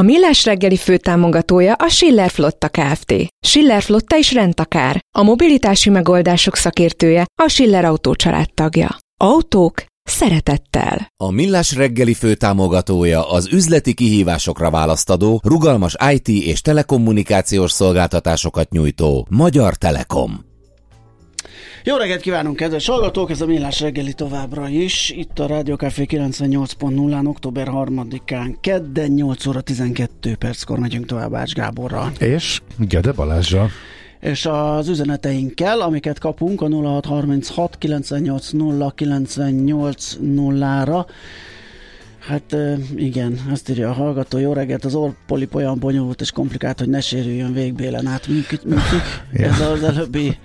A Millás reggeli főtámogatója a Schiller Flotta Kft. Schiller Flotta is rendtakár. A mobilitási megoldások szakértője a Schiller Autó tagja. Autók szeretettel. A Millás reggeli főtámogatója az üzleti kihívásokra választadó, rugalmas IT és telekommunikációs szolgáltatásosokat nyújtó Magyar Telekom. Jó reggelt kívánunk, kedves hallgatók! Ez a Millás reggeli továbbra is. Itt a Rádió Café 98.0-án, október 3-án, kedden 8 óra 12 perckor megyünk tovább Ács Gáborral. És Gede Balázsra és az üzeneteinkkel, amiket kapunk a 0636 98 0 98 0-ra Hát igen, azt írja a hallgató, jó reggelt, az orpolip olyan bonyolult és komplikált, hogy ne sérüljön végbélen át működik. Ez az előbbi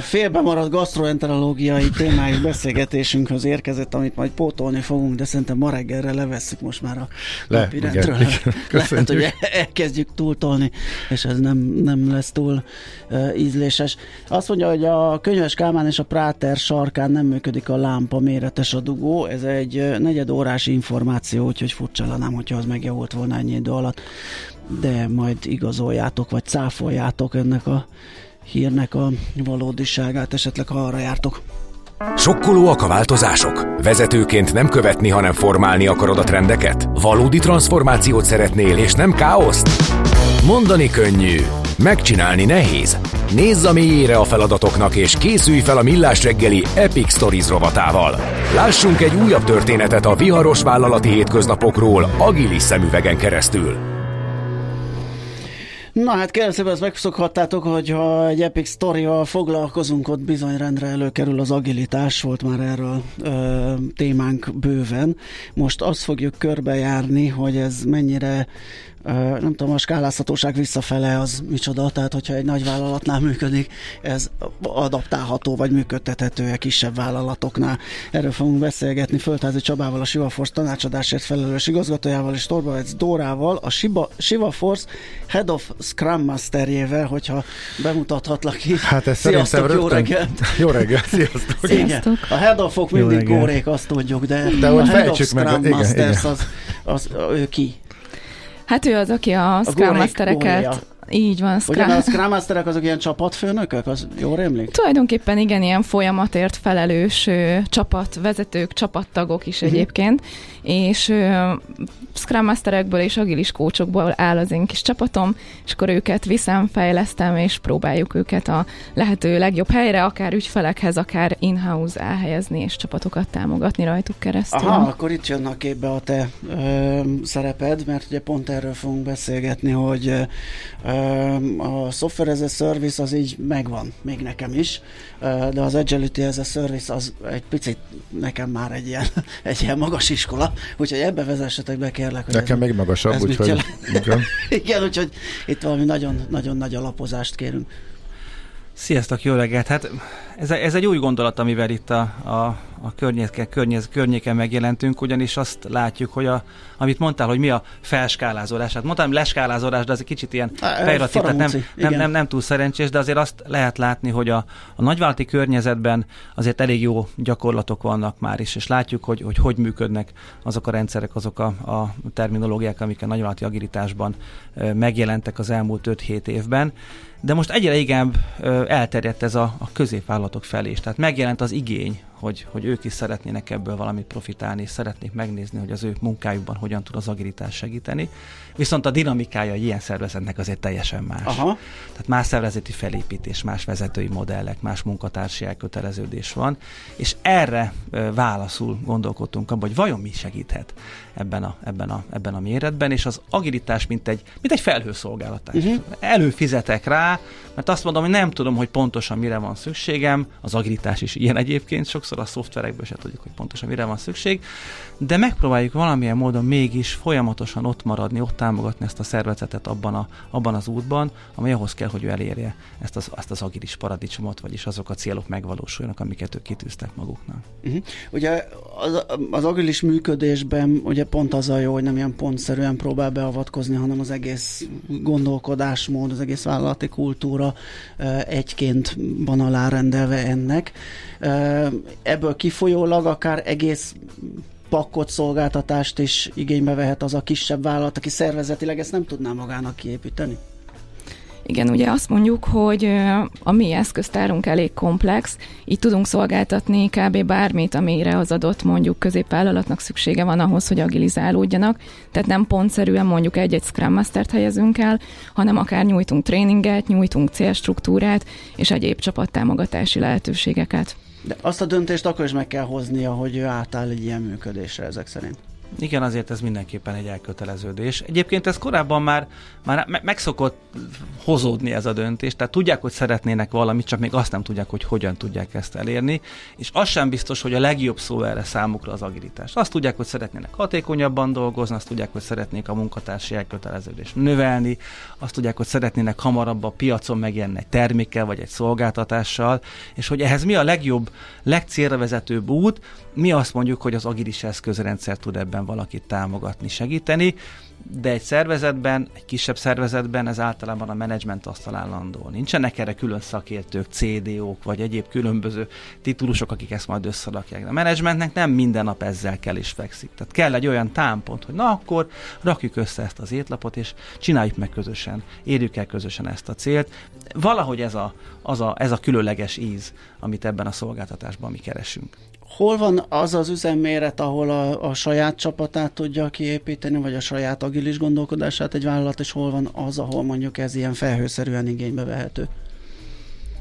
félbemaradt gastroenterológiai témájú beszélgetésünkhöz érkezett, amit majd pótolni fogunk, de szerintem ma reggelre levesszük most már a Le, napirendről. Lehet, hogy elkezdjük túltolni, és ez nem, nem lesz túl ízléses. Azt mondja, hogy a Könyves Kálmán és a Práter sarkán nem működik a lámpa méretes a dugó, ez egy negyed órás információ információ, úgyhogy furcsa lenne, hogyha az megjavult volna ennyi idő alatt. De majd igazoljátok, vagy cáfoljátok ennek a hírnek a valódiságát, esetleg ha arra jártok. Sokkolóak a változások? Vezetőként nem követni, hanem formálni akarod a trendeket? Valódi transformációt szeretnél, és nem káoszt? Mondani könnyű, megcsinálni nehéz. Nézz a mélyére a feladatoknak, és készülj fel a Millás reggeli Epic Stories rovatával. Lássunk egy újabb történetet a viharos vállalati hétköznapokról agilis szemüvegen keresztül. Na hát kérem szépen, ezt megszokhattátok, hogy ha egy epic sztorival foglalkozunk, ott bizony rendre előkerül az agilitás, volt már erről ö, témánk bőven. Most azt fogjuk körbejárni, hogy ez mennyire nem tudom, a skálázhatóság visszafele az micsoda, tehát hogyha egy nagy vállalatnál működik, ez adaptálható vagy működtethető a kisebb vállalatoknál. Erről fogunk beszélgetni Földházi Csabával, a Siva Force tanácsadásért felelős igazgatójával és Torbavec Dórával, a Siva, Siva Force Head of Scrum Masterjével, hogyha bemutathatlak itt. Hát ez sziasztok, jó reggelt! Jó reggelt, sziasztok! sziasztok. A Head of-ok mindig górék, azt tudjuk, de, de a Head of Scrum meg, Masters igen, igen. Az, az, ő ki? Hát ő az, aki a, a Scrum Mastereket így van. Scrum... Ugye, a Scrum Masterek azok ilyen csapatfőnökök, az jól rémlik? Tulajdonképpen igen, ilyen folyamatért felelős ö, csapatvezetők, csapattagok is uh-huh. egyébként, és ö, Scrum Masterekből és agilis kócsokból áll az én kis csapatom, és akkor őket viszem, fejlesztem, és próbáljuk őket a lehető legjobb helyre, akár ügyfelekhez, akár in-house elhelyezni, és csapatokat támogatni rajtuk keresztül. Aha, akkor itt jön a képbe a te ö, szereped, mert ugye pont erről fogunk beszélgetni, hogy ö, a software as a service az így megvan, még nekem is, de az agility as a service az egy picit nekem már egy ilyen, egy ilyen magas iskola, úgyhogy ebbe vezessetek be kérlek. Hogy nekem ez, még magasabb, úgyhogy... Igen. igen, úgyhogy itt valami nagyon, nagyon nagy alapozást kérünk. Sziasztok, jó reggelt! Hát ez, ez egy új gondolat, amivel itt a, a, a környéke, környez, környéken megjelentünk, ugyanis azt látjuk, hogy a, amit mondtál, hogy mi a felskálázódás. Hát mondtam leskálázódás, de az egy kicsit ilyen pejoratív, tehát nem, nem, nem, nem túl szerencsés, de azért azt lehet látni, hogy a, a nagyvállalati környezetben azért elég jó gyakorlatok vannak már is, és látjuk, hogy hogy, hogy működnek azok a rendszerek, azok a, a terminológiák, amik a nagyvállalati agilitásban megjelentek az elmúlt 5-7 évben de most egyre inkább elterjedt ez a, a középvállalatok felé is. Tehát megjelent az igény, hogy, hogy ők is szeretnének ebből valamit profitálni, és szeretnék megnézni, hogy az ő munkájukban hogyan tud az agilitás segíteni. Viszont a dinamikája ilyen szervezetnek azért teljesen más. Aha. Tehát más szervezeti felépítés, más vezetői modellek, más munkatársi elköteleződés van, és erre válaszul gondolkodtunk abban, hogy vajon mi segíthet ebben a, ebben a, ebben a méretben, és az agilitás mint egy, mint egy felhőszolgálatás. Uh-huh. Előfizetek rá, mert azt mondom, hogy nem tudom, hogy pontosan mire van szükségem, az agilitás is ilyen egyébként sok sokszor a szoftverekből se tudjuk, hogy pontosan mire van szükség, de megpróbáljuk valamilyen módon mégis folyamatosan ott maradni, ott támogatni ezt a szervezetet abban, a, abban az útban, ami ahhoz kell, hogy ő elérje ezt az, ezt az agilis paradicsomot, vagyis azok a célok megvalósuljanak, amiket ők kitűztek maguknak. Uh-huh. Ugye az, az agilis működésben ugye pont az a jó, hogy nem ilyen pontszerűen próbál beavatkozni, hanem az egész gondolkodásmód, az egész vállalati kultúra egyként van alárendelve ennek. Ebből kifolyólag akár egész pakkot szolgáltatást is igénybe vehet az a kisebb vállalat, aki szervezetileg ezt nem tudná magának kiépíteni? Igen, ugye azt mondjuk, hogy a mi eszköztárunk elég komplex, így tudunk szolgáltatni kb. bármit, amire az adott mondjuk középvállalatnak szüksége van ahhoz, hogy agilizálódjanak. Tehát nem pontszerűen mondjuk egy-egy Scrum Master-t helyezünk el, hanem akár nyújtunk tréninget, nyújtunk célstruktúrát és egyéb csapattámogatási lehetőségeket. De azt a döntést akkor is meg kell hoznia, hogy ő átáll egy ilyen működésre ezek szerint. Igen, azért ez mindenképpen egy elköteleződés. Egyébként ez korábban már, már megszokott hozódni ez a döntés, tehát tudják, hogy szeretnének valamit, csak még azt nem tudják, hogy hogyan tudják ezt elérni, és az sem biztos, hogy a legjobb szó erre számukra az agilitás. Azt tudják, hogy szeretnének hatékonyabban dolgozni, azt tudják, hogy szeretnék a munkatársi elköteleződést növelni, azt tudják, hogy szeretnének hamarabb a piacon megjelenni egy termékkel vagy egy szolgáltatással, és hogy ehhez mi a legjobb, legcélra vezetőbb út, mi azt mondjuk, hogy az agilis eszközrendszer tud ebben valakit támogatni, segíteni, de egy szervezetben, egy kisebb szervezetben ez általában a menedzsment asztalán landol. Nincsenek erre külön szakértők, CDO-k, vagy egyéb különböző titulusok, akik ezt majd összerakják. De a menedzsmentnek nem minden nap ezzel kell is fekszik. Tehát kell egy olyan támpont, hogy na akkor rakjuk össze ezt az étlapot, és csináljuk meg közösen, érjük el közösen ezt a célt. Valahogy ez a, az a, ez a különleges íz, amit ebben a szolgáltatásban mi keresünk. Hol van az az üzemméret, ahol a, a saját csapatát tudja kiépíteni, vagy a saját agilis gondolkodását egy vállalat, és hol van az, ahol mondjuk ez ilyen felhőszerűen igénybe vehető?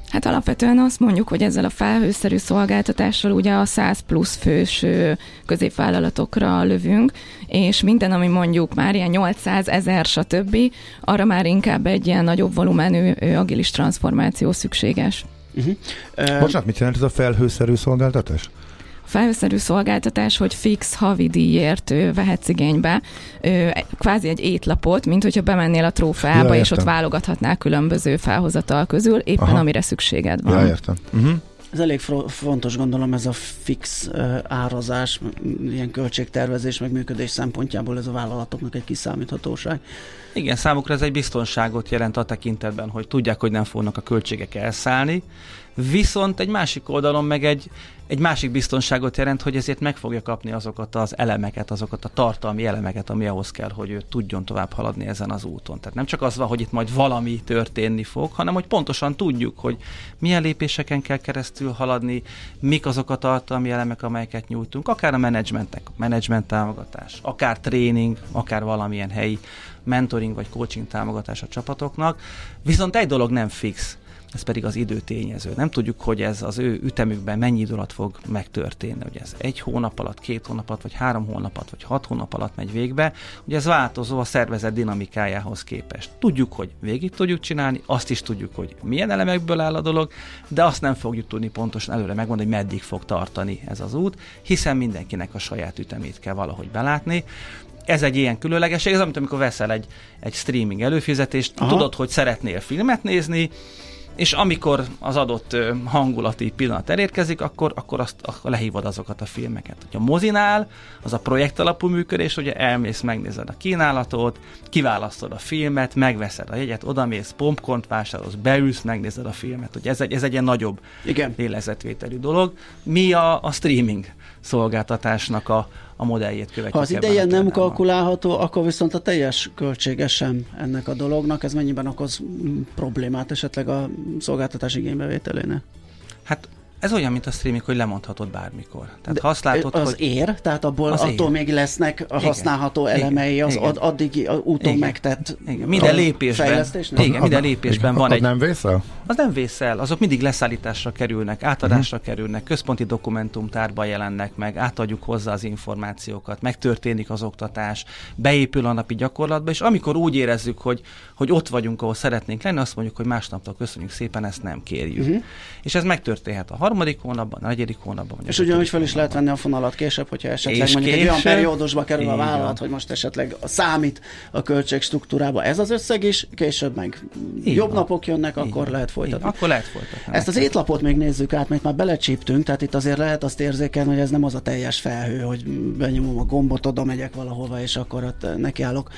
Hát alapvetően azt mondjuk, hogy ezzel a felhőszerű szolgáltatással ugye a 100 plusz fős középvállalatokra lövünk, és minden, ami mondjuk már ilyen 800, 1000, stb., arra már inkább egy ilyen nagyobb volumenű agilis transformáció szükséges. Uh-huh. Uh, Bocsánat, mit jelent ez a felhőszerű szolgáltatás? Felszerű szolgáltatás, hogy fix havi díjért vehetsz igénybe kvázi egy étlapot, mint hogyha bemennél a trófeába, ja, és ott válogathatnál különböző felhozatal közül, éppen Aha. amire szükséged van. Ja, értem. Uh-huh. Ez elég fontos, gondolom, ez a fix uh, árazás, ilyen költségtervezés, meg működés szempontjából ez a vállalatoknak egy kiszámíthatóság. Igen, számukra ez egy biztonságot jelent a tekintetben, hogy tudják, hogy nem fognak a költségek elszállni, viszont egy másik oldalon meg egy, egy másik biztonságot jelent, hogy ezért meg fogja kapni azokat az elemeket, azokat a tartalmi elemeket, ami ahhoz kell, hogy ő tudjon tovább haladni ezen az úton. Tehát nem csak az van, hogy itt majd valami történni fog, hanem hogy pontosan tudjuk, hogy milyen lépéseken kell keresztül haladni, mik azok a tartalmi elemek, amelyeket nyújtunk, akár a menedzsmentek, menedzsment támogatás, akár tréning, akár valamilyen helyi mentoring vagy coaching támogatás a csapatoknak. Viszont egy dolog nem fix, ez pedig az időtényező. Nem tudjuk, hogy ez az ő ütemükben mennyi idő alatt fog megtörténni. Ugye ez egy hónap alatt, két hónap alatt, vagy három hónap alatt, vagy hat hónap alatt megy végbe. Ugye ez változó a szervezet dinamikájához képest. Tudjuk, hogy végig tudjuk csinálni, azt is tudjuk, hogy milyen elemekből áll a dolog, de azt nem fogjuk tudni pontosan előre megmondani, hogy meddig fog tartani ez az út, hiszen mindenkinek a saját ütemét kell valahogy belátni ez egy ilyen különlegesség, ez amit amikor veszel egy, egy streaming előfizetést, Aha. tudod, hogy szeretnél filmet nézni, és amikor az adott hangulati pillanat elérkezik, akkor, akkor azt akkor lehívod azokat a filmeket. Hogyha mozinál, az a projekt alapú működés, ugye elmész, megnézed a kínálatot, kiválasztod a filmet, megveszed a jegyet, odamész, popcornt vásárolsz, beülsz, megnézed a filmet. Ugye ez egy, ez egy ilyen nagyobb Igen. lélegzetvételű dolog. Mi a, a streaming szolgáltatásnak a, a modelljét követjük. Ha az ideje nem kalkulálható, akkor viszont a teljes költsége sem ennek a dolognak. Ez mennyiben okoz problémát esetleg a szolgáltatás igénybevételénél? Hát ez olyan, mint a streaming, hogy lemondhatod bármikor. Tehát ha azt látod, az hogy... ér, tehát abból az attól ér. még lesznek a használható igen, elemei az igen, addig úton igen, megtett igen. Minden lépésben, igen, minden lépésben van egy... nem vészel? Az nem vészel, azok mindig leszállításra kerülnek, átadásra uh-huh. kerülnek, központi dokumentumtárba jelennek meg, átadjuk hozzá az információkat, megtörténik az oktatás, beépül a napi gyakorlatba, és amikor úgy érezzük, hogy, hogy ott vagyunk, ahol szeretnénk lenni, azt mondjuk, hogy másnaptól köszönjük szépen, ezt nem kérjük. Uh-huh. És ez megtörténhet a harmadik hónapban, a negyedik hónapban. És ugyanúgy fel is lehet venni a fonalat később, hogyha esetleg és mondjuk később, egy olyan periódusba kerül a vállalat, hogy most esetleg a számít a költségstruktúrába ez az összeg is, később meg így jobb van. napok jönnek, így akkor van. lehet folytatni. Akkor lehet folytatni. Ezt az étlapot még nézzük át, mert már belecsíptünk, tehát itt azért lehet azt érzékelni, hogy ez nem az a teljes felhő, hogy benyomom a gombot, oda megyek valahova, és akkor ott nekiállok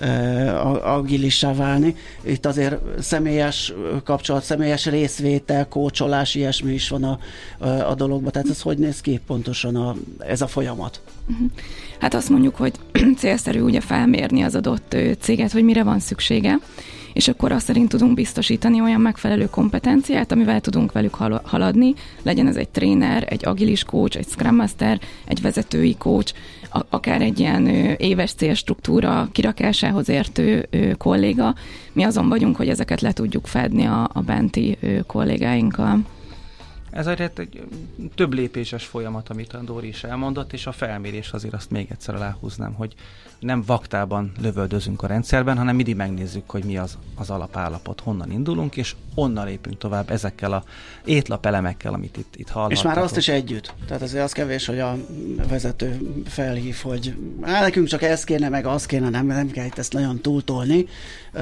uh, agilissá válni. Itt azért személyes kapcsolat, személyes részvétel, kócsolás, ilyesmi is van a, a, a dologban. Tehát ez hogy néz ki pontosan a, ez a folyamat? Hát azt mondjuk, hogy célszerű ugye felmérni az adott céget, hogy mire van szüksége, és akkor azt szerint tudunk biztosítani olyan megfelelő kompetenciát, amivel tudunk velük haladni, legyen ez egy tréner, egy agilis coach, egy scrum master, egy vezetői coach, akár egy ilyen éves célstruktúra kirakásához értő kolléga. Mi azon vagyunk, hogy ezeket le tudjuk fedni a, a benti kollégáinkkal. Ez egy, egy több lépéses folyamat, amit a Dóri is elmondott, és a felmérés azért azt még egyszer aláhúznám, hogy nem vaktában lövöldözünk a rendszerben, hanem mindig megnézzük, hogy mi az, az alapállapot, honnan indulunk, és onnan lépünk tovább ezekkel a étlap elemekkel, amit itt, itt hallhatunk. És már azt is együtt. Tehát azért az kevés, hogy a vezető felhív, hogy nekünk csak ez kéne, meg az kéne, nem, nem kell itt ezt nagyon túltolni.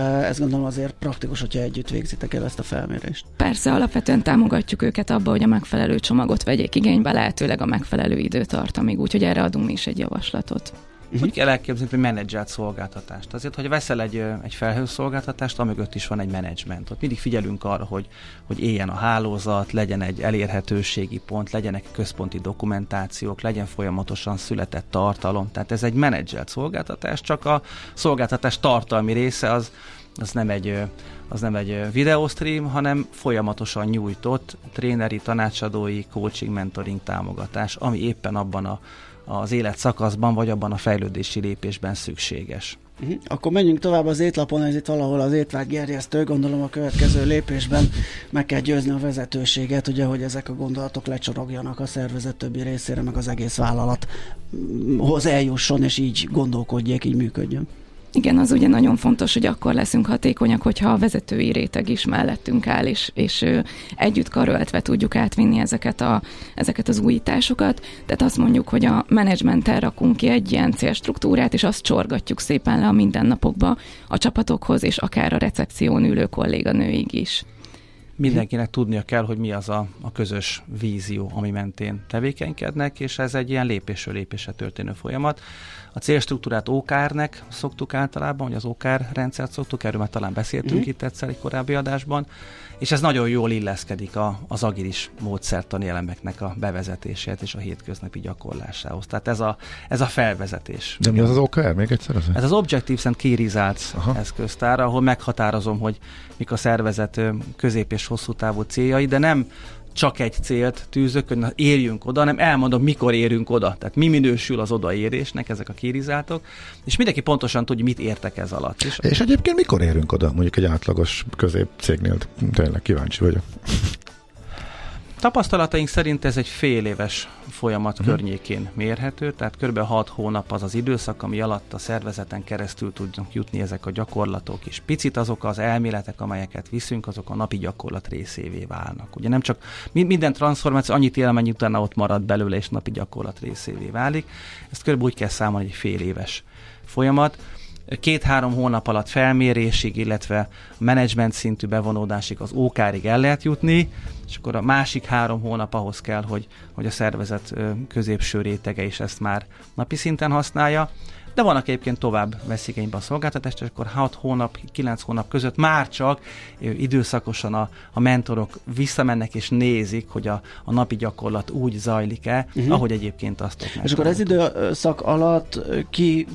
Ez gondolom azért praktikus, hogyha együtt végzitek el ezt a felmérést. Persze, alapvetően támogatjuk őket abba, hogy a megfelelő csomagot vegyék igénybe, lehetőleg a megfelelő időtartamig, úgyhogy erre adunk mi is egy javaslatot. Uh-huh. Hogy kell elképzelni egy menedzselt szolgáltatást? Azért, hogy veszel egy, egy felhőszolgáltatást, amögött is van egy menedzsment. Ott mindig figyelünk arra, hogy, hogy éljen a hálózat, legyen egy elérhetőségi pont, legyenek központi dokumentációk, legyen folyamatosan született tartalom. Tehát ez egy menedzselt szolgáltatás, csak a szolgáltatás tartalmi része az, az nem egy az nem egy videostream, hanem folyamatosan nyújtott tréneri, tanácsadói, coaching, mentoring támogatás, ami éppen abban a az életszakaszban, vagy abban a fejlődési lépésben szükséges. Uh-huh. Akkor menjünk tovább az étlapon, ez itt valahol az étvágy gerjesztő, gondolom a következő lépésben meg kell győzni a vezetőséget, ugye, hogy ezek a gondolatok lecsorogjanak a szervezet többi részére, meg az egész vállalathoz eljusson, és így gondolkodjék, így működjön. Igen, az ugye nagyon fontos, hogy akkor leszünk hatékonyak, hogyha a vezetői réteg is mellettünk áll, és, és együtt karöltve tudjuk átvinni ezeket, a, ezeket az újításokat. Tehát azt mondjuk, hogy a menedzsmenttel rakunk ki egy ilyen célstruktúrát, és azt csorgatjuk szépen le a mindennapokba a csapatokhoz, és akár a recepción ülő kolléganőig is mindenkinek tudnia kell, hogy mi az a, a közös vízió, ami mentén tevékenykednek, és ez egy ilyen lépésről lépésre történő folyamat. A célstruktúrát OKR-nek szoktuk általában, hogy az OKR rendszert szoktuk, erről már talán beszéltünk mm. itt egyszer egy korábbi adásban, és ez nagyon jól illeszkedik a, az agilis módszertani elemeknek a bevezetését és a hétköznapi gyakorlásához. Tehát ez a, ez a felvezetés. De mi az az OKR? Még egyszer az? Ez az Objectives and Key Results Aha. eszköztár, ahol meghatározom, hogy mik a szervezet közép- és hosszú távú céljai, de nem csak egy célt tűzök, hogy na, érjünk oda, hanem elmondom, mikor érünk oda. Tehát mi minősül az odaérésnek, ezek a kirizátok, és mindenki pontosan tudja, mit értek ez alatt. És, és egyébként mikor érünk oda, mondjuk egy átlagos közép cégnél? Tényleg kíváncsi vagyok. Tapasztalataink szerint ez egy fél éves folyamat uh-huh. környékén mérhető, tehát kb. 6 hónap az az időszak, ami alatt a szervezeten keresztül tudnak jutni ezek a gyakorlatok, és picit azok az elméletek, amelyeket viszünk, azok a napi gyakorlat részévé válnak. Ugye nem csak minden transformáció annyit él, amennyi utána ott marad belőle, és napi gyakorlat részévé válik. Ezt kb. úgy kell számolni, egy fél éves folyamat két-három hónap alatt felmérésig, illetve menedzsment szintű bevonódásig az ókárig el lehet jutni, és akkor a másik három hónap ahhoz kell, hogy, hogy a szervezet középső rétege is ezt már napi szinten használja de vannak egyébként tovább veszik igénybe a szolgáltatást, és akkor 6 hónap, 9 hónap között már csak időszakosan a, a mentorok visszamennek és nézik, hogy a, a napi gyakorlat úgy zajlik-e, uh-huh. ahogy egyébként azt És akkor ez időszak alatt ki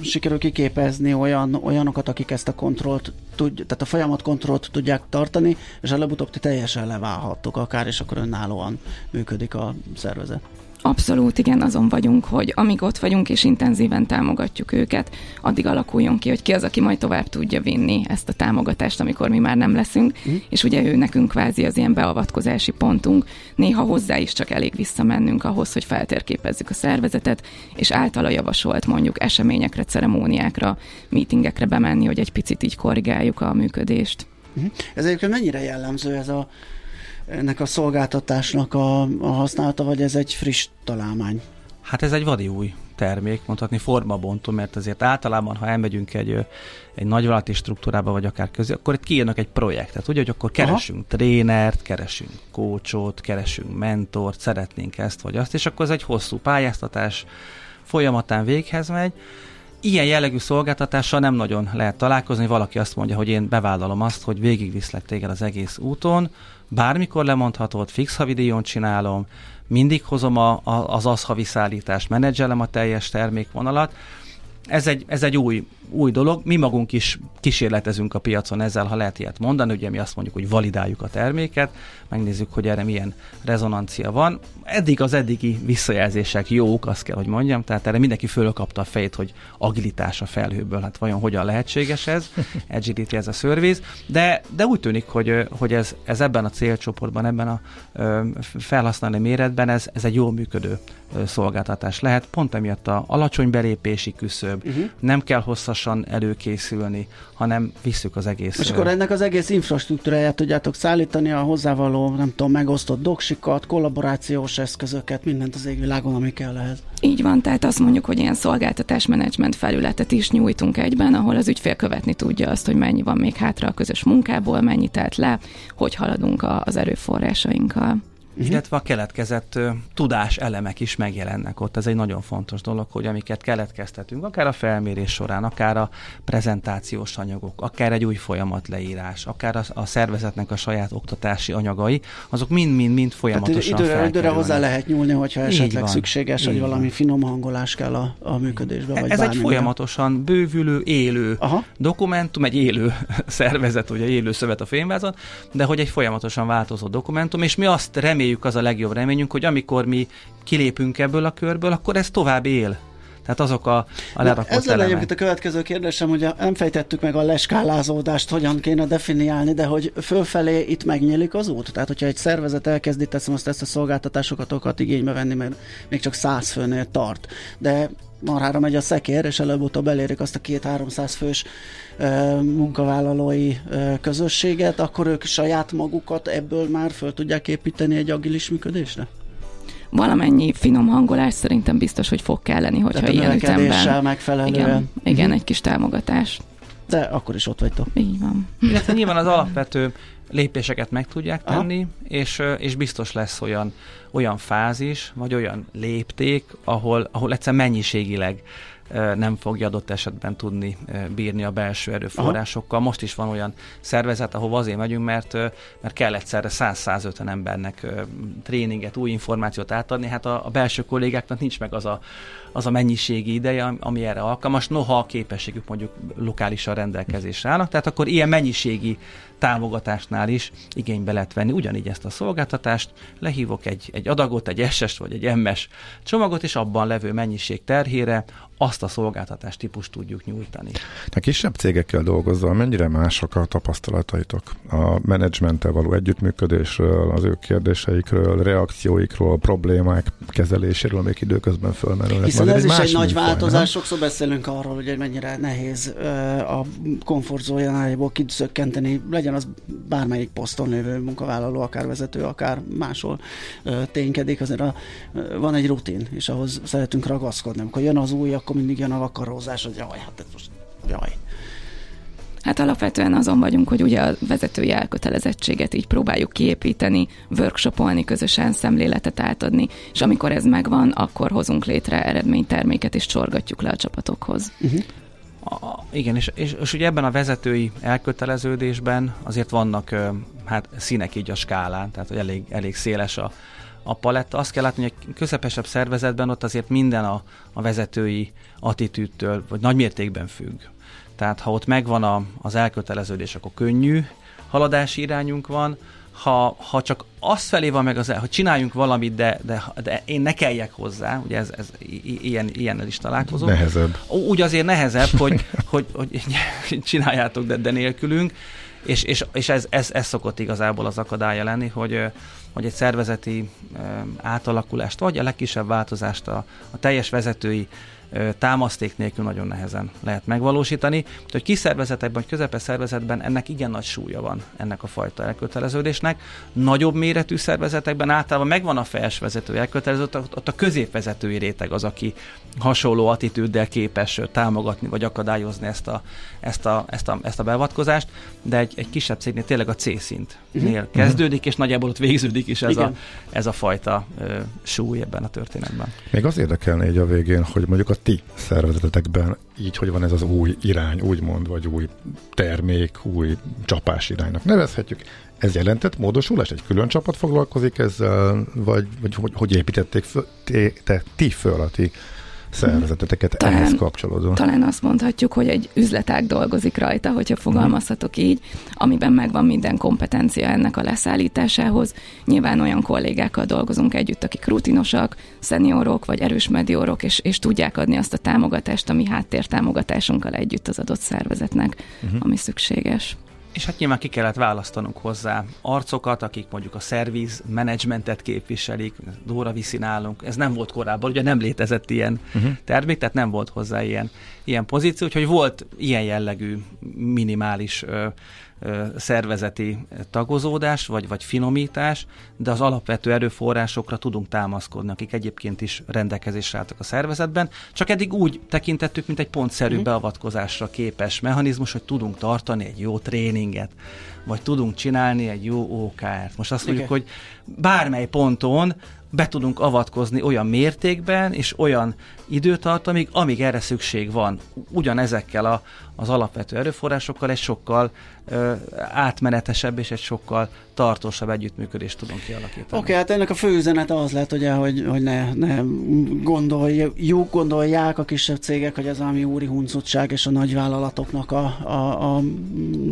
sikerül kiképezni olyan, olyanokat, akik ezt a kontrollt tud, tehát a folyamat kontrollt tudják tartani, és előbb-utóbb ti teljesen leválhattok akár, és akkor önállóan működik a szervezet. Abszolút igen, azon vagyunk, hogy amíg ott vagyunk és intenzíven támogatjuk őket, addig alakuljon ki, hogy ki az, aki majd tovább tudja vinni ezt a támogatást, amikor mi már nem leszünk, mm. és ugye ő nekünk kvázi az ilyen beavatkozási pontunk, néha hozzá is csak elég visszamennünk ahhoz, hogy feltérképezzük a szervezetet, és általa javasolt mondjuk eseményekre, ceremóniákra, meetingekre bemenni, hogy egy picit így korrigáljuk a működést. Mm. Ez egyébként mennyire jellemző ez a ennek a szolgáltatásnak a, a használata, vagy ez egy friss találmány? Hát ez egy vadi új termék, mondhatni formabontó, mert azért általában, ha elmegyünk egy, egy nagyvállalati struktúrába, vagy akár közé, akkor itt kiírnak egy projektet, ugye, hogy akkor keresünk Aha. trénert, keresünk kócsot, keresünk mentort, szeretnénk ezt vagy azt, és akkor ez egy hosszú pályáztatás folyamatán véghez megy, ilyen jellegű szolgáltatással nem nagyon lehet találkozni. Valaki azt mondja, hogy én bevállalom azt, hogy végigviszlek téged az egész úton, bármikor lemondhatod, fix havidíjon csinálom, mindig hozom a, a, az az havi szállítást, menedzselem a teljes termékvonalat. Ez egy, ez egy új, új dolog. Mi magunk is kísérletezünk a piacon ezzel, ha lehet ilyet mondani. Ugye mi azt mondjuk, hogy validáljuk a terméket, megnézzük, hogy erre milyen rezonancia van. Eddig az eddigi visszajelzések jók, azt kell, hogy mondjam, tehát erre mindenki fölkapta a fejét, hogy agilitás a felhőből, hát vajon hogyan lehetséges ez, agility ez a szörvíz, de, de úgy tűnik, hogy, hogy ez, ez ebben a célcsoportban, ebben a felhasználói méretben ez, ez egy jól működő szolgáltatás lehet, pont emiatt a alacsony belépési küszöb, uh-huh. nem kell hosszasan előkészülni, hanem visszük az egész. És akkor ennek az egész infrastruktúráját tudjátok szállítani, a hozzávaló, nem tudom, megosztott doksikat, kollaborációs eszközöket, mindent az égvilágon, ami kell ehhez. Így van, tehát azt mondjuk, hogy ilyen szolgáltatásmenedzsment felületet is nyújtunk egyben, ahol az ügyfél követni tudja azt, hogy mennyi van még hátra a közös munkából, mennyi telt le, hogy haladunk az erőforrásainkkal uh-huh. illetve a keletkezett tudás elemek is megjelennek ott. Ez egy nagyon fontos dolog, hogy amiket keletkeztetünk, akár a felmérés során, akár a prezentációs anyagok, akár egy új folyamat leírás, akár a, a szervezetnek a saját oktatási anyagai, azok mind-mind-mind folyamatosan Tehát időre, időre hozzá lehet nyúlni, hogyha esetleg szükséges, hogy valami finom hangolás kell a, a működésbe. Vagy Ez egy folyamatosan bővülő, élő Aha. dokumentum, egy élő szervezet, ugye élő szövet a fényvázon, de hogy egy folyamatosan változó dokumentum, és mi azt reméljük, reméljük, az a legjobb reményünk, hogy amikor mi kilépünk ebből a körből, akkor ez tovább él. Tehát azok a, a lerakott Ez lenne egyébként a következő kérdésem, hogy nem fejtettük meg a leskálázódást, hogyan kéne definiálni, de hogy fölfelé itt megnyílik az út? Tehát, hogyha egy szervezet elkezdi, teszem azt ezt a szolgáltatásokat igénybe venni, mert még csak száz főnél tart, de marhára megy a szekér, és előbb-utóbb elérik azt a két-háromszáz fős e, munkavállalói e, közösséget, akkor ők saját magukat ebből már föl tudják építeni egy agilis működésre? valamennyi finom hangolás szerintem biztos, hogy fog kelleni, hogyha Tehát ilyen ütemben. megfelelően. Igen, igen, egy kis támogatás. De akkor is ott vagytok. Így van. Illetve nyilván az alapvető lépéseket meg tudják tenni, és, és biztos lesz olyan, olyan fázis, vagy olyan lépték, ahol, ahol egyszer mennyiségileg nem fogja adott esetben tudni bírni a belső erőforrásokkal. Aha. Most is van olyan szervezet, ahova azért megyünk, mert, mert kell egyszerre 100-150 embernek tréninget, új információt átadni. Hát a, a belső kollégáknak nincs meg az a, az a mennyiségi ideje, ami erre alkalmas, noha a képességük mondjuk lokálisan rendelkezésre állnak. Tehát akkor ilyen mennyiségi támogatásnál is igénybe lehet venni ugyanígy ezt a szolgáltatást, lehívok egy, egy adagot, egy SS vagy egy MS csomagot, és abban levő mennyiség terhére azt a szolgáltatás típust tudjuk nyújtani. A kisebb cégekkel dolgozva mennyire mások a tapasztalataitok? A menedzsmenttel való együttműködésről, az ő kérdéseikről, reakcióikról, problémák kezeléséről még időközben fölmerülnek. Hiszen ez is egy nagy változás, sokszor beszélünk arról, hogy mennyire nehéz a komfortzójánájából kiszökkenteni, legyen az bármelyik poszton lévő munkavállaló, akár vezető, akár máshol ténykedik, azért a, van egy rutin, és ahhoz szeretünk ragaszkodni. Amikor jön az új, akkor mindig jön a vakarózás, hogy jaj, hát ez most jaj. Hát alapvetően azon vagyunk, hogy ugye a vezetői elkötelezettséget így próbáljuk kiépíteni, workshopolni, közösen szemléletet átadni, és amikor ez megvan, akkor hozunk létre eredményterméket, és csorgatjuk le a csapatokhoz. Uh-huh. A, igen, és, és, és ugye ebben a vezetői elköteleződésben azért vannak hát színek így a skálán, tehát elég, elég széles a, a paletta. Azt kell látni, hogy egy közepesebb szervezetben ott azért minden a, a vezetői attitűdtől, vagy nagy mértékben függ. Tehát ha ott megvan a, az elköteleződés, akkor könnyű haladási irányunk van, ha, ha csak azt felé van meg az, hogy csináljunk valamit, de, de, de én ne kelljek hozzá, ugye ez, ez ilyen, ilyennel is találkozom. Nehezebb. Úgy azért nehezebb, hogy, hogy, hogy csináljátok, de, de nélkülünk, és, és, és ez, ez, ez szokott igazából az akadálya lenni, hogy, hogy egy szervezeti átalakulást, vagy a legkisebb változást a, a teljes vezetői támaszték nélkül nagyon nehezen lehet megvalósítani. Úgyhogy kis szervezetekben, vagy közepes szervezetben ennek igen nagy súlya van ennek a fajta elköteleződésnek. Nagyobb méretű szervezetekben általában megvan a felsvezető elköteleződés, ott a középvezetői réteg az, aki hasonló attitűddel képes támogatni vagy akadályozni ezt a, ezt a, ezt a, ezt a beavatkozást, de egy, egy kisebb cégnél tényleg a C szintnél uh-huh. kezdődik, és nagyjából ott végződik is ez, a, ez a fajta ö, súly ebben a történetben. Még az érdekelne így a végén, hogy mondjuk a ti szervezetetekben így, hogy van ez az új irány, úgymond, vagy új termék, új csapás iránynak nevezhetjük. Ez jelentett módosulás? Egy külön csapat foglalkozik ezzel, vagy, vagy hogy, hogy építették föl, te, te, ti föl a ti szervezeteteket talán, ehhez kapcsolódóan. Talán azt mondhatjuk, hogy egy üzletág dolgozik rajta, hogyha fogalmazhatok így, amiben megvan minden kompetencia ennek a leszállításához. Nyilván olyan kollégákkal dolgozunk együtt, akik rutinosak, szeniorok vagy erős mediorok, és, és tudják adni azt a támogatást, ami háttértámogatásunkkal együtt az adott szervezetnek, uh-huh. ami szükséges. És hát nyilván ki kellett választanunk hozzá arcokat, akik mondjuk a szerviz menedzsmentet képviselik, Dóra viszi nálunk. Ez nem volt korábban, ugye nem létezett ilyen uh-huh. termék, tehát nem volt hozzá ilyen, ilyen pozíció, úgyhogy volt ilyen jellegű minimális ö, szervezeti tagozódás, vagy, vagy finomítás, de az alapvető erőforrásokra tudunk támaszkodni, akik egyébként is rendelkezésre álltak a szervezetben, csak eddig úgy tekintettük, mint egy pontszerű mm. beavatkozásra képes mechanizmus, hogy tudunk tartani egy jó tréninget, vagy tudunk csinálni egy jó OKR-t. Most azt mondjuk, hogy bármely ponton be tudunk avatkozni olyan mértékben és olyan időtartamig, amíg erre szükség van. Ugyanezekkel a, az alapvető erőforrásokkal egy sokkal ö, átmenetesebb és egy sokkal tartósabb együttműködést tudunk kialakítani. Oké, okay, hát ennek a fő üzenete az lett, ugye, hogy, hogy ne, ne gondoljuk, gondolják a kisebb cégek, hogy ez ami úri huncutság és a nagyvállalatoknak a, a, a,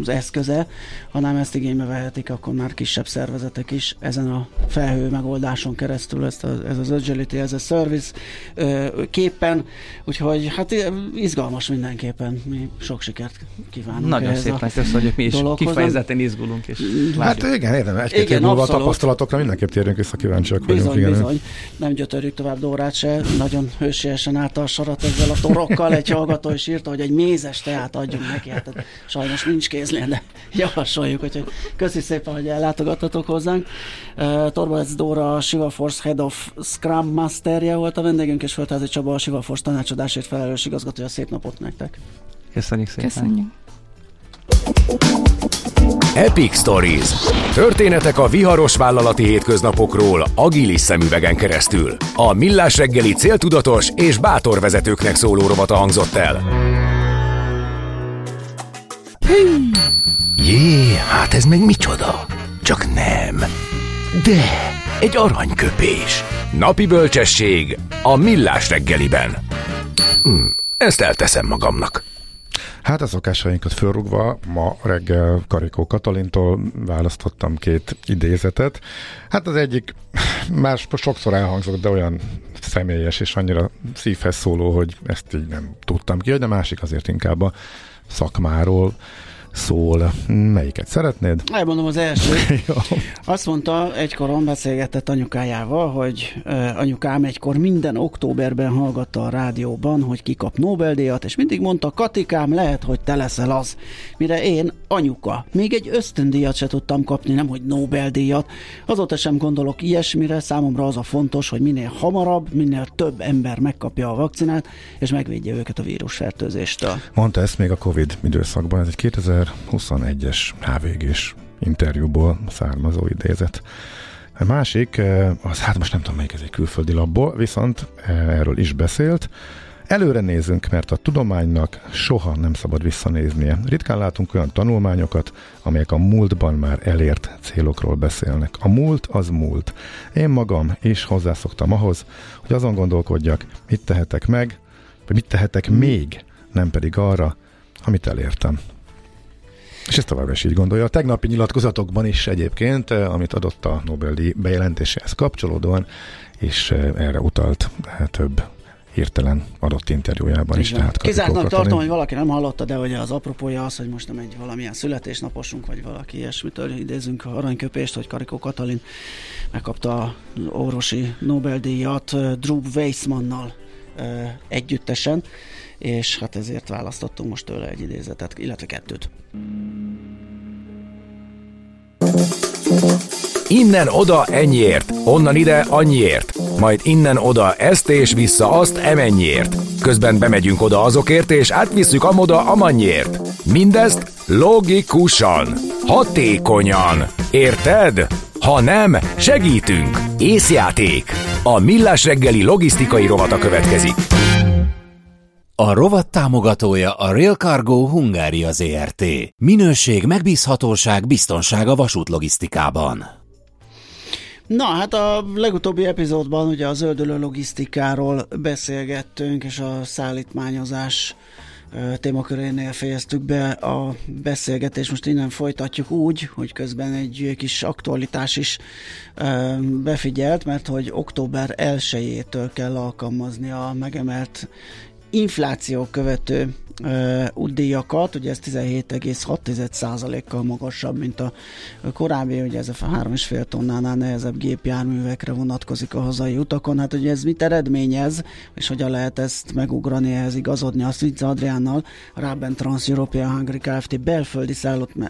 az eszköze, hanem ezt igénybe vehetik akkor már kisebb szervezetek is ezen a felhő megoldáson keresztül, ezt a, ez az agility, ez a service ö, képpen, úgyhogy hát izgalmas mindenképpen, mi sok sikert kívánunk. Nagyon szépen köszönjük, mi is kifejezetten izgulunk. És hát igen, értem, egy-két év múlva a tapasztalatokra mindenképp térünk vissza, kíváncsiak bizony, vagyunk. Igen. Bizony, nem gyötörjük tovább Dórát se, nagyon hősiesen állta a sarat ezzel a torokkal, egy hallgató is írta, hogy egy mézes teát adjunk neki, hát sajnos nincs kézlén, de javasoljuk, úgyhogy köszi szépen, hogy ellátogattatok hozzánk. Uh, Torvalds Dóra, a Shiva Force Head of Scrum Masterje volt a vendégünk, és Földházi Csaba, a Shiva Force tanácsadásért felelős igazgatója. Szép napot nektek! Köszönjük szépen! Köszönjük! Epic Stories. Történetek a viharos vállalati hétköznapokról agilis szemüvegen keresztül. A Millás reggeli céltudatos és bátor vezetőknek szóló rovata hangzott el. Jé, hát ez meg micsoda? Csak nem. De, egy aranyköpés. Napi bölcsesség a Millás reggeliben. Hm, ezt elteszem magamnak. Hát a szokásainkat fölrugva, ma reggel Karikó Katalintól választottam két idézetet. Hát az egyik már sokszor elhangzott, de olyan személyes és annyira szívhez szóló, hogy ezt így nem tudtam ki, de másik azért inkább a szakmáról szól. Melyiket szeretnéd? Elmondom az első. Azt mondta, egykoron beszélgetett anyukájával, hogy anyukám egykor minden októberben hallgatta a rádióban, hogy kikap Nobel-díjat, és mindig mondta, Katikám, lehet, hogy te leszel az. Mire én, anyuka, még egy ösztöndíjat se tudtam kapni, nem hogy Nobel-díjat. Azóta sem gondolok ilyesmire, számomra az a fontos, hogy minél hamarabb, minél több ember megkapja a vakcinát, és megvédje őket a vírusfertőzéstől. Mondta ezt még a Covid időszakban, ez egy 2000 2021-es HVG-s interjúból származó idézet. A másik, eh, az hát most nem tudom melyik ez egy külföldi labból, viszont eh, erről is beszélt. Előre nézünk, mert a tudománynak soha nem szabad visszanéznie. Ritkán látunk olyan tanulmányokat, amelyek a múltban már elért célokról beszélnek. A múlt az múlt. Én magam is hozzászoktam ahhoz, hogy azon gondolkodjak, mit tehetek meg, vagy mit tehetek még, nem pedig arra, amit elértem. És ezt továbbra is így gondolja. A tegnapi nyilatkozatokban is egyébként, eh, amit adott a Nobel-díj bejelentéséhez kapcsolódóan, és eh, erre utalt eh, több hirtelen adott interjújában is. Tehát Kizártnak tartom, hogy valaki nem hallotta, de ugye az apropója az, hogy most nem egy valamilyen születésnaposunk, vagy valaki ilyesmitől idézünk aranyköpést, hogy Karikó Katalin megkapta a orvosi Nobel-díjat Drew Weissmannal együttesen, és hát ezért választottunk most tőle egy idézetet, illetve kettőt. Innen oda ennyiért, onnan ide annyiért, majd innen oda ezt és vissza azt emennyiért. Közben bemegyünk oda azokért, és átvisszük amoda amannyiért. Mindezt logikusan, hatékonyan. Érted? Ha nem, segítünk! Észjáték! A Millás reggeli logisztikai rovata következik. A rovat támogatója a Rail Cargo Hungária ZRT. Minőség, megbízhatóság, biztonság a vasútlogisztikában. Na, hát a legutóbbi epizódban ugye a zöldölő logisztikáról beszélgettünk, és a szállítmányozás témakörénél fejeztük be a beszélgetést. Most innen folytatjuk úgy, hogy közben egy kis aktualitás is befigyelt, mert hogy október 1-től kell alkalmazni a megemelt infláció követő uh, útdíjakat, ugye ez 17,6%-kal magasabb, mint a korábbi, ugye ez a 3,5 tonnánál nehezebb gépjárművekre vonatkozik a hazai utakon. Hát ugye ez mit eredményez, és hogyan lehet ezt megugrani, ehhez igazodni, azt Vince Adriánnal, a Raben Trans European Hungary Kft. belföldi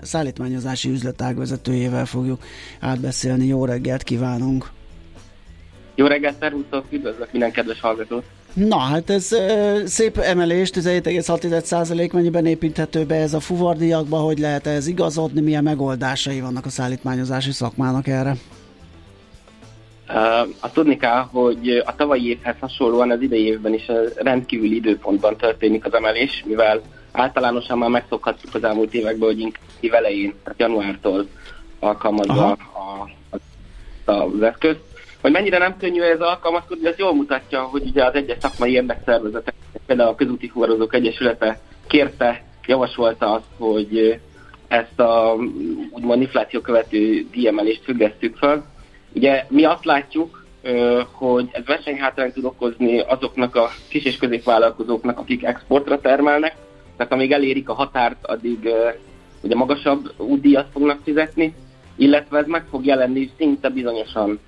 szállítmányozási üzletág vezetőjével fogjuk átbeszélni. Jó reggelt kívánunk! Jó reggelt, szervusztok, üdvözlök minden kedves hallgatót! Na, hát ez uh, szép emelés, 17,6% mennyiben építhető be ez a fuvardiakba, hogy lehet ez igazodni, milyen megoldásai vannak a szállítmányozási szakmának erre? Uh, azt tudni kell, hogy a tavalyi évhez hasonlóan az idei évben is rendkívüli időpontban történik az emelés, mivel általánosan már megszokhattuk az elmúlt években, hogy inkább elején, tehát januártól alkalmazva a, a, az eszközt hogy mennyire nem könnyű ez alkalmazkodni, ez jól mutatja, hogy ugye az egyes szakmai érdekszervezetek, például a Közúti Fuvarozók Egyesülete kérte, javasolta azt, hogy ezt a úgymond infláció követő díjemelést függesztük fel. Ugye mi azt látjuk, hogy ez versenyhátrányt tud okozni azoknak a kis és középvállalkozóknak, akik exportra termelnek, tehát amíg elérik a határt, addig ugye magasabb útdíjat fognak fizetni, illetve ez meg fog jelenni szinte bizonyosan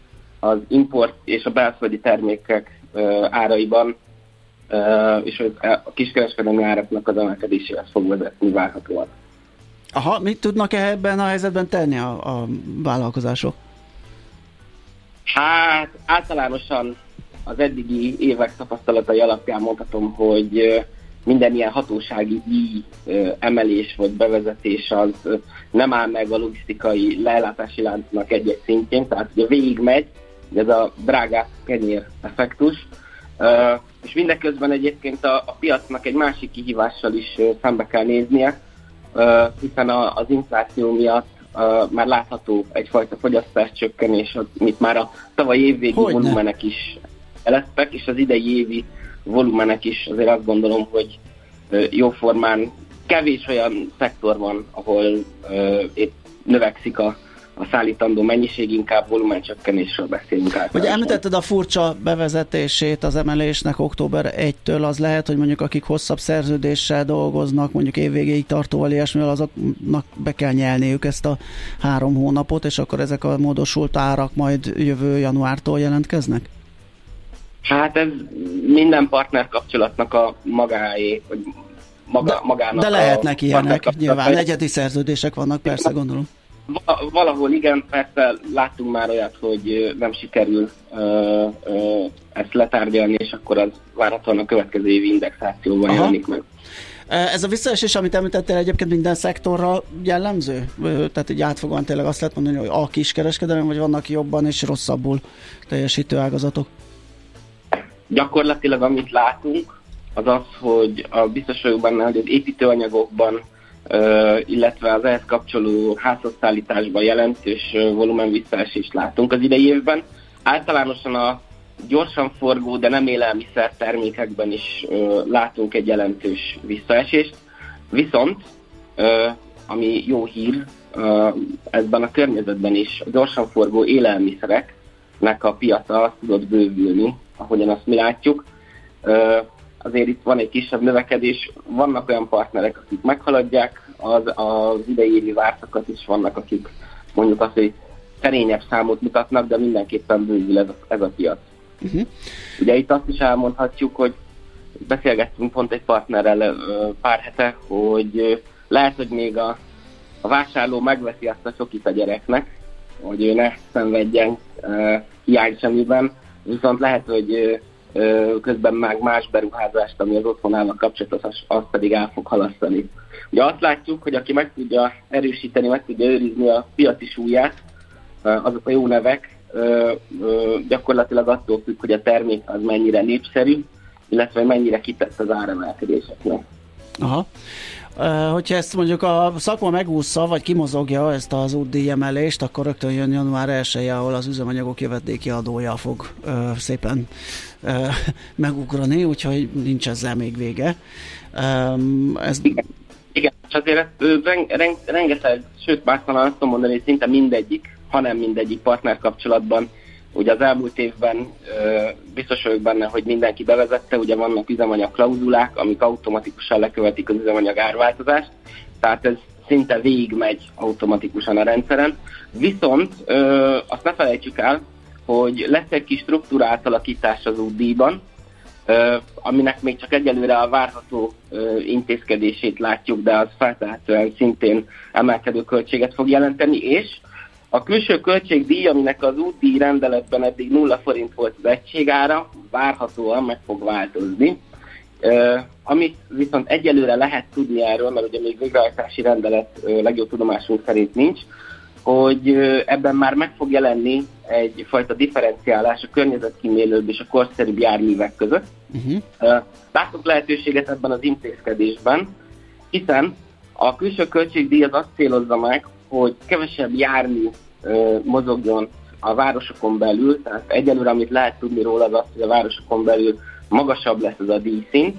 az import és a belföldi termékek áraiban, és a kiskereskedelmi áraknak az emelkedéséhez fog vezetni várhatóan. Aha, mit tudnak -e ebben a helyzetben tenni a, a vállalkozások? Hát általánosan az eddigi évek tapasztalatai alapján mondhatom, hogy minden ilyen hatósági díj emelés vagy bevezetés az nem áll meg a logisztikai leellátási láncnak egy-egy szintjén, tehát ugye végig megy, ez a drága kenyér effektus. Uh, és mindeközben egyébként a, a piacnak egy másik kihívással is uh, szembe kell néznie, uh, hiszen a, az infláció miatt uh, már látható egyfajta fogyasztás csökkenés, amit már a tavalyi évvégi Hogyne. volumenek is elesztek, és az idei évi volumenek is azért azt gondolom, hogy uh, jóformán kevés olyan szektor van, ahol uh, épp növekszik a a szállítandó mennyiség, inkább volumencsökkenésről beszélünk át. Hogy említetted a furcsa bevezetését az emelésnek október 1-től, az lehet, hogy mondjuk akik hosszabb szerződéssel dolgoznak, mondjuk évvégéig tartóval ilyesmivel, azoknak be kell nyelniük ezt a három hónapot, és akkor ezek a módosult árak majd jövő januártól jelentkeznek? Hát ez minden partner kapcsolatnak a magáé, vagy maga, de, magának De lehetnek ilyenek, nyilván egyedi szerződések vannak, persze gondolom. Valahol igen, persze láttunk már olyat, hogy nem sikerül ö, ö, ezt letárgyalni, és akkor az várhatóan a következő évi indexációban Aha. jelenik meg. Ez a visszaesés, amit említettél egyébként minden szektorra jellemző? Tehát így átfogóan tényleg azt lehet mondani, hogy a kiskereskedelem, vagy vannak jobban és rosszabbul teljesítő ágazatok? Gyakorlatilag amit látunk, az az, hogy a biztos vagyok benne, hogy az építőanyagokban illetve az ehhez kapcsoló házhozszállításban jelentős volumen visszaesést látunk az idei évben. Általánosan a gyorsan forgó, de nem élelmiszer termékekben is látunk egy jelentős visszaesést. Viszont, ami jó hír, ebben a környezetben is a gyorsan forgó élelmiszereknek a piaca tudott bővülni, ahogyan azt mi látjuk azért itt van egy kisebb növekedés, vannak olyan partnerek, akik meghaladják az, az idei évi vártakat is, vannak, akik mondjuk azt, hogy szerényebb számot mutatnak, de mindenképpen bővül ez a, ez a piac. Uh-huh. Ugye itt azt is elmondhatjuk, hogy beszélgettünk pont egy partnerrel pár hete, hogy lehet, hogy még a, a vásárló megveszi azt a sokit a gyereknek, hogy ő ne szenvedjen hiány semmiben, viszont lehet, hogy közben meg más beruházást, ami az otthonával kapcsolatos, azt pedig el fog halasztani. Ugye azt látjuk, hogy aki meg tudja erősíteni, meg tudja őrizni a piaci súlyát, azok a jó nevek, gyakorlatilag attól függ, hogy a termék az mennyire népszerű, illetve mennyire kitett az áremelkedéseknek. Aha. Hogyha ezt mondjuk a szakma megúszza, vagy kimozogja ezt az útdíj emelést, akkor rögtön jön január 1 ahol az üzemanyagok jövedéki adója fog ö, szépen ö, megugrani, úgyhogy nincs ezzel még vége. ez... Igen. Igen, és azért rengeteg, sőt, már azt tudom mondani, hogy szinte mindegyik, hanem mindegyik partner kapcsolatban Ugye az elmúlt évben biztos vagyok benne, hogy mindenki bevezette, ugye vannak üzemanyag klauzulák, amik automatikusan lekövetik az üzemanyag árváltozást, tehát ez szinte végigmegy automatikusan a rendszeren. Viszont azt ne felejtsük el, hogy lesz egy kis struktúra átalakítás az útdíjban, aminek még csak egyelőre a várható intézkedését látjuk, de az feltehetően szintén emelkedő költséget fog jelenteni, és a külső költségdíj, aminek az úti rendeletben eddig 0 forint volt az egységára, várhatóan meg fog változni. Uh, amit viszont egyelőre lehet tudni erről, mert ugye még végrehajtási rendelet uh, legjobb tudomásunk szerint nincs, hogy uh, ebben már meg fog jelenni egyfajta differenciálás a környezetkímélőbb és a korszerűbb járművek között. Uh-huh. Uh, látok lehetőséget ebben az intézkedésben, hiszen a külső költségdíj az azt célozza meg, hogy kevesebb jármű mozogjon a városokon belül, tehát egyelőre amit lehet tudni róla az az, hogy a városokon belül magasabb lesz az a díjszint.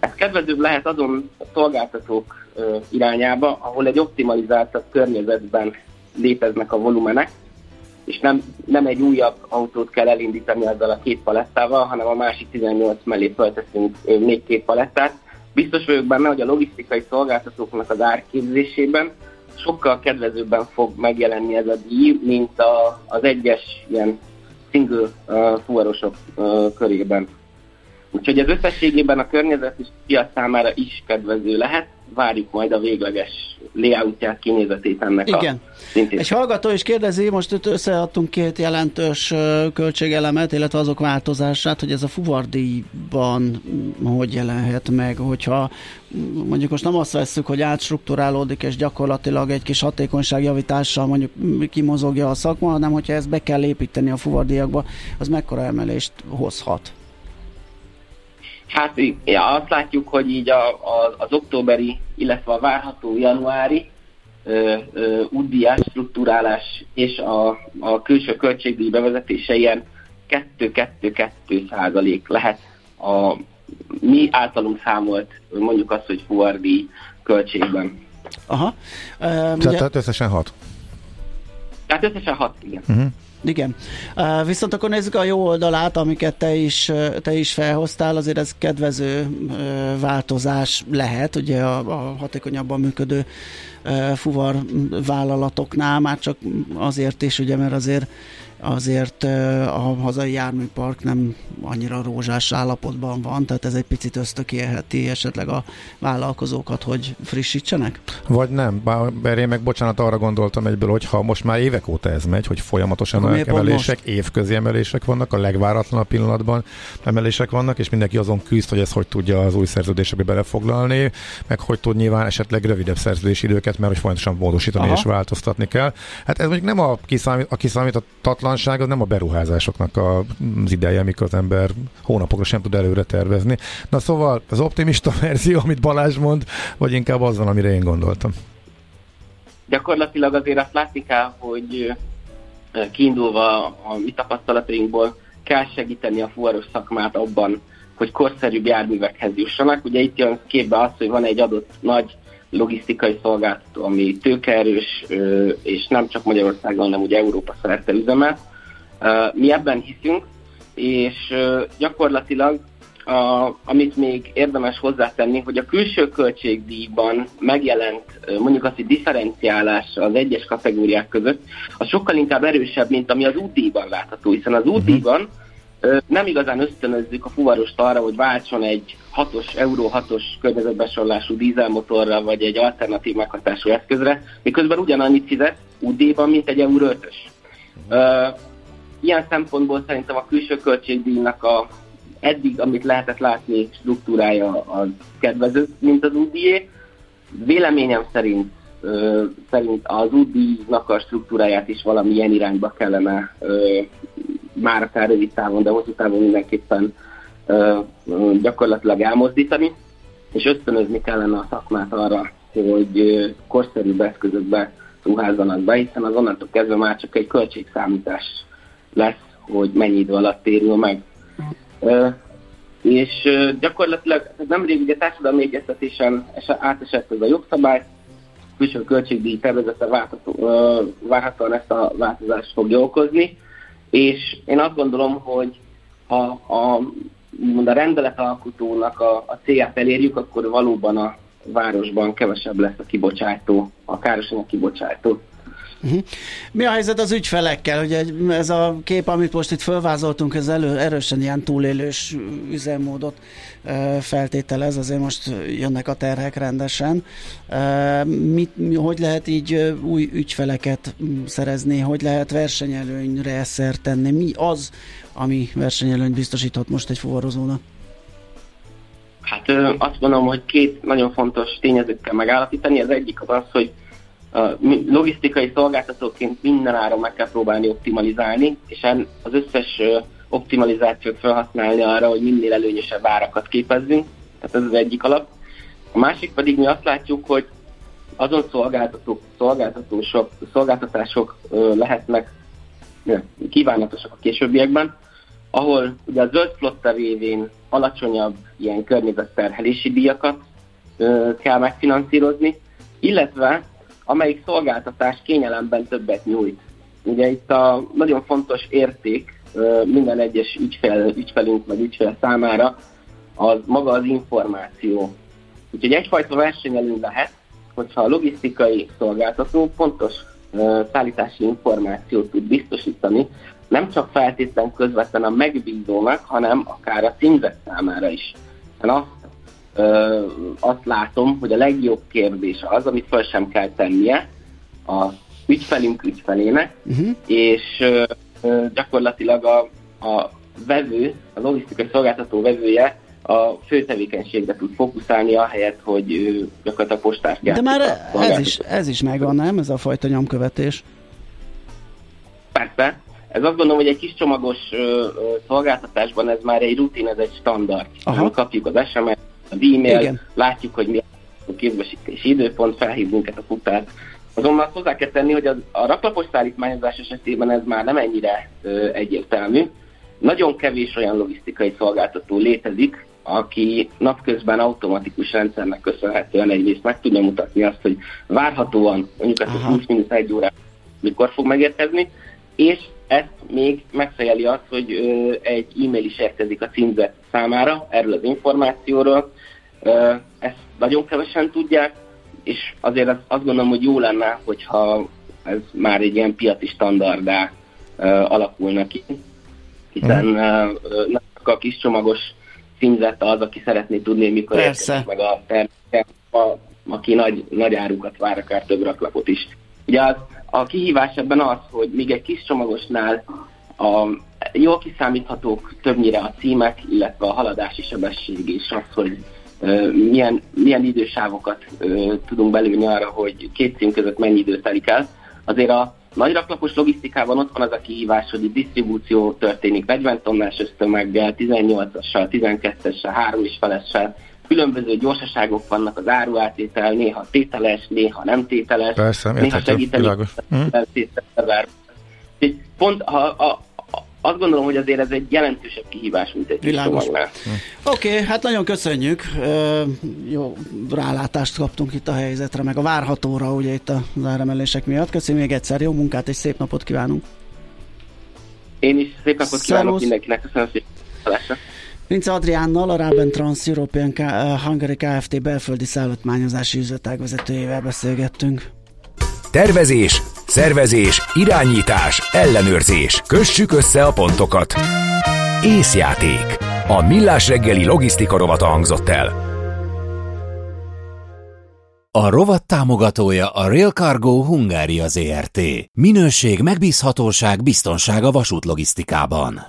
Ez kedvezőbb lehet azon szolgáltatók irányába, ahol egy optimalizáltabb környezetben léteznek a volumenek, és nem, nem egy újabb autót kell elindítani ezzel a két palettával, hanem a másik 18 mellé felteszünk még két palettát. Biztos vagyok benne, hogy a logisztikai szolgáltatóknak az árképzésében sokkal kedvezőbben fog megjelenni ez a díj, mint a, az egyes ilyen single uh, fuvarosok uh, körében. Úgyhogy ez összességében a környezet és piac számára is kedvező lehet. Várjuk majd a végleges layoutját, kinézetét ennek Igen. a Egy hallgató is kérdezi, most itt összeadtunk két jelentős költségelemet, illetve azok változását, hogy ez a fuvardíjban hogy jelenhet meg, hogyha mondjuk most nem azt veszük, hogy átstruktúrálódik, és gyakorlatilag egy kis hatékonyságjavítással mondjuk kimozogja a szakma, hanem hogyha ezt be kell építeni a fuvardíjakba, az mekkora emelést hozhat? Hát ja, azt látjuk, hogy így a, a, az októberi, illetve a várható januári útdiás struktúrálás és a, a külső költségdíj bevezetése ilyen 2-2-2 százalék lehet a mi általunk számolt mondjuk azt, hogy fuvardi költségben. Aha. Um, tehát, ugye... tehát összesen 6. Tehát összesen 6, igen. Uh-huh. Igen. Viszont akkor nézzük a jó oldalát, amiket te is, te is felhoztál, azért ez kedvező változás lehet, ugye a, a hatékonyabban működő fuvar vállalatoknál, már csak azért is, ugye, mert azért azért a hazai járműpark nem annyira rózsás állapotban van, tehát ez egy picit ösztökélheti esetleg a vállalkozókat, hogy frissítsenek? Vagy nem, bár én meg bocsánat, arra gondoltam egyből, hogy ha most már évek óta ez megy, hogy folyamatosan emelések, évközi emelések vannak, a legváratlanabb pillanatban emelések vannak, és mindenki azon küzd, hogy ez hogy tudja az új szerződésekbe belefoglalni, meg hogy tud nyilván esetleg rövidebb szerződési időket, mert hogy folyamatosan módosítani Aha. és változtatni kell. Hát ez mondjuk nem a, kiszámít, a kiszámítatlan bizonytalanság az nem a beruházásoknak az ideje, amikor az ember hónapokra sem tud előre tervezni. Na szóval az optimista verzió, amit Balázs mond, vagy inkább az van, amire én gondoltam? Gyakorlatilag azért azt látni kell, hogy kiindulva a mi tapasztalatainkból kell segíteni a fuvaros szakmát abban, hogy korszerűbb járművekhez jussanak. Ugye itt jön képbe az, hogy van egy adott nagy logisztikai szolgáltató, ami tőkeerős, és nem csak Magyarországon, hanem ugye Európa szerte üzemel. Mi ebben hiszünk, és gyakorlatilag a, amit még érdemes hozzátenni, hogy a külső költségdíjban megjelent mondjuk azt, hogy differenciálás az egyes kategóriák között, az sokkal inkább erősebb, mint ami az útdíjban látható, hiszen az útdíjban nem igazán ösztönözzük a fuvarost arra, hogy váltson egy 6-os, Euró 6-os környezetbesorlású dízelmotorra, vagy egy alternatív meghatású eszközre, miközben ugyanannyit fizet UD-ban, mint egy Euró 5-ös. Ilyen szempontból szerintem a külső költségdíjnak a eddig, amit lehetett látni, struktúrája az kedvező, mint az UDI. Véleményem szerint szerint az UDI-nak a struktúráját is valamilyen irányba kellene már akár rövid távon, de hosszú távon mindenképpen gyakorlatilag elmozdítani, és ösztönözni kellene a szakmát arra, hogy korszerűbb eszközökbe ruházzanak be, hiszen az onnantól kezdve már csak egy költségszámítás lesz, hogy mennyi idő alatt térül meg. És gyakorlatilag nemrég ugye társadalmi egyeztetésen átesett ez a jogszabály, külső költségdíj tervezete várhatóan ezt a változást fogja okozni, és én azt gondolom, hogy ha a, a rendeletalkotónak a, a célját elérjük, akkor valóban a városban kevesebb lesz a kibocsátó, a károsanyag kibocsátó. Uh-huh. Mi a helyzet az ügyfelekkel? Ugye ez a kép, amit most itt felvázoltunk, ez elő, erősen ilyen túlélős üzemmódot feltételez, azért most jönnek a terhek rendesen. Mit, hogy lehet így új ügyfeleket szerezni, hogy lehet versenyelőnyre szert tenni? Mi az, ami versenyelőnyt biztosíthat most egy fuvarozónak? Hát azt gondolom, hogy két nagyon fontos tényezőt kell megállapítani. Az egyik az az, hogy logisztikai szolgáltatóként minden áron meg kell próbálni optimalizálni, és az összes optimalizációt felhasználni arra, hogy minél előnyösebb árakat képezzünk. Tehát ez az egyik alap. A másik pedig mi azt látjuk, hogy azon szolgáltatók, szolgáltatások, szolgáltatások lehetnek kívánatosak a későbbiekben, ahol ugye a zöld flotta révén alacsonyabb ilyen környezetterhelési díjakat kell megfinanszírozni, illetve amelyik szolgáltatás kényelemben többet nyújt. Ugye itt a nagyon fontos érték minden egyes ügyfel, ügyfelünk vagy ügyfel számára az maga az információ. Úgyhogy egyfajta versenyelő lehet, hogyha a logisztikai szolgáltató pontos szállítási információt tud biztosítani, nem csak feltétlen közvetlen a megbízónak, hanem akár a címzet számára is. Azt ö, azt látom, hogy a legjobb kérdés az, amit fel sem kell tennie a ügyfelünk ügyfelének, uh-huh. és gyakorlatilag a, a vevő, a logisztikai szolgáltató vevője a fő tevékenységre tud fókuszálni, ahelyett, hogy gyakorlatilag postás De már ez is, ez is megvan, nem? Ez a fajta nyomkövetés. Persze. Ez azt gondolom, hogy egy kis csomagos ö, ö, szolgáltatásban ez már egy rutin, ez egy standard. Aha. Kapjuk az SMS, az e-mail, Igen. látjuk, hogy mi a képbesítési időpont, felhív minket a futár. Azonban hozzá kell tenni, hogy a, a raklapos szállítmányozás esetében ez már nem ennyire ö, egyértelmű. Nagyon kevés olyan logisztikai szolgáltató létezik, aki napközben automatikus rendszernek köszönhetően egyrészt meg tudja mutatni azt, hogy várhatóan mondjuk ezt a 20 egy órát mikor fog megérkezni, és ezt még megfejeli azt, hogy ö, egy e-mail is érkezik a címzet számára erről az információról. Ö, ezt nagyon kevesen tudják, és azért azt, azt gondolom, hogy jó lenne, hogyha ez már egy ilyen piaci standardá ö, alakulna ki, hiszen ö, nem csak a kis csomagos címzet az, aki szeretné tudni, mikor érkezik meg a terméke, a, aki nagy, nagy árukat vár, akár több raklapot is. Ugye az, a kihívás ebben az, hogy még egy kis csomagosnál a, jól kiszámíthatók többnyire a címek, illetve a haladási sebesség és az, hogy milyen, milyen idősávokat tudunk belülni arra, hogy két cím között mennyi idő telik el. Azért a nagy raklapos logisztikában ott van az a kihívás, hogy a disztribúció történik 40 tonnás ösztömeggel, 18-assal, 12-essel, 3 is felessel, különböző gyorsaságok vannak az áruátétel, néha tételes, néha nem tételes, Persze, néha segíteni. Hmm. Pont ha, a, azt gondolom, hogy azért ez egy jelentősebb kihívás, mint egy Világos. Oké, okay, hát nagyon köszönjük. jó rálátást kaptunk itt a helyzetre, meg a várhatóra, ugye itt a áremelések miatt. Köszönjük még egyszer, jó munkát és szép napot kívánunk. Én is szép napot kívánok mindenkinek, köszönöm szépen. Vince Adriánnal, a Raben Trans European uh, Hungary Kft. belföldi szállítmányozási üzletág vezetőjével beszélgettünk. Tervezés, szervezés, irányítás, ellenőrzés. Kössük össze a pontokat. Észjáték. A Millás reggeli logisztika rovata hangzott el. A rovat támogatója a Rail Cargo Hungária ZRT. Minőség, megbízhatóság, biztonság a vasútlogisztikában.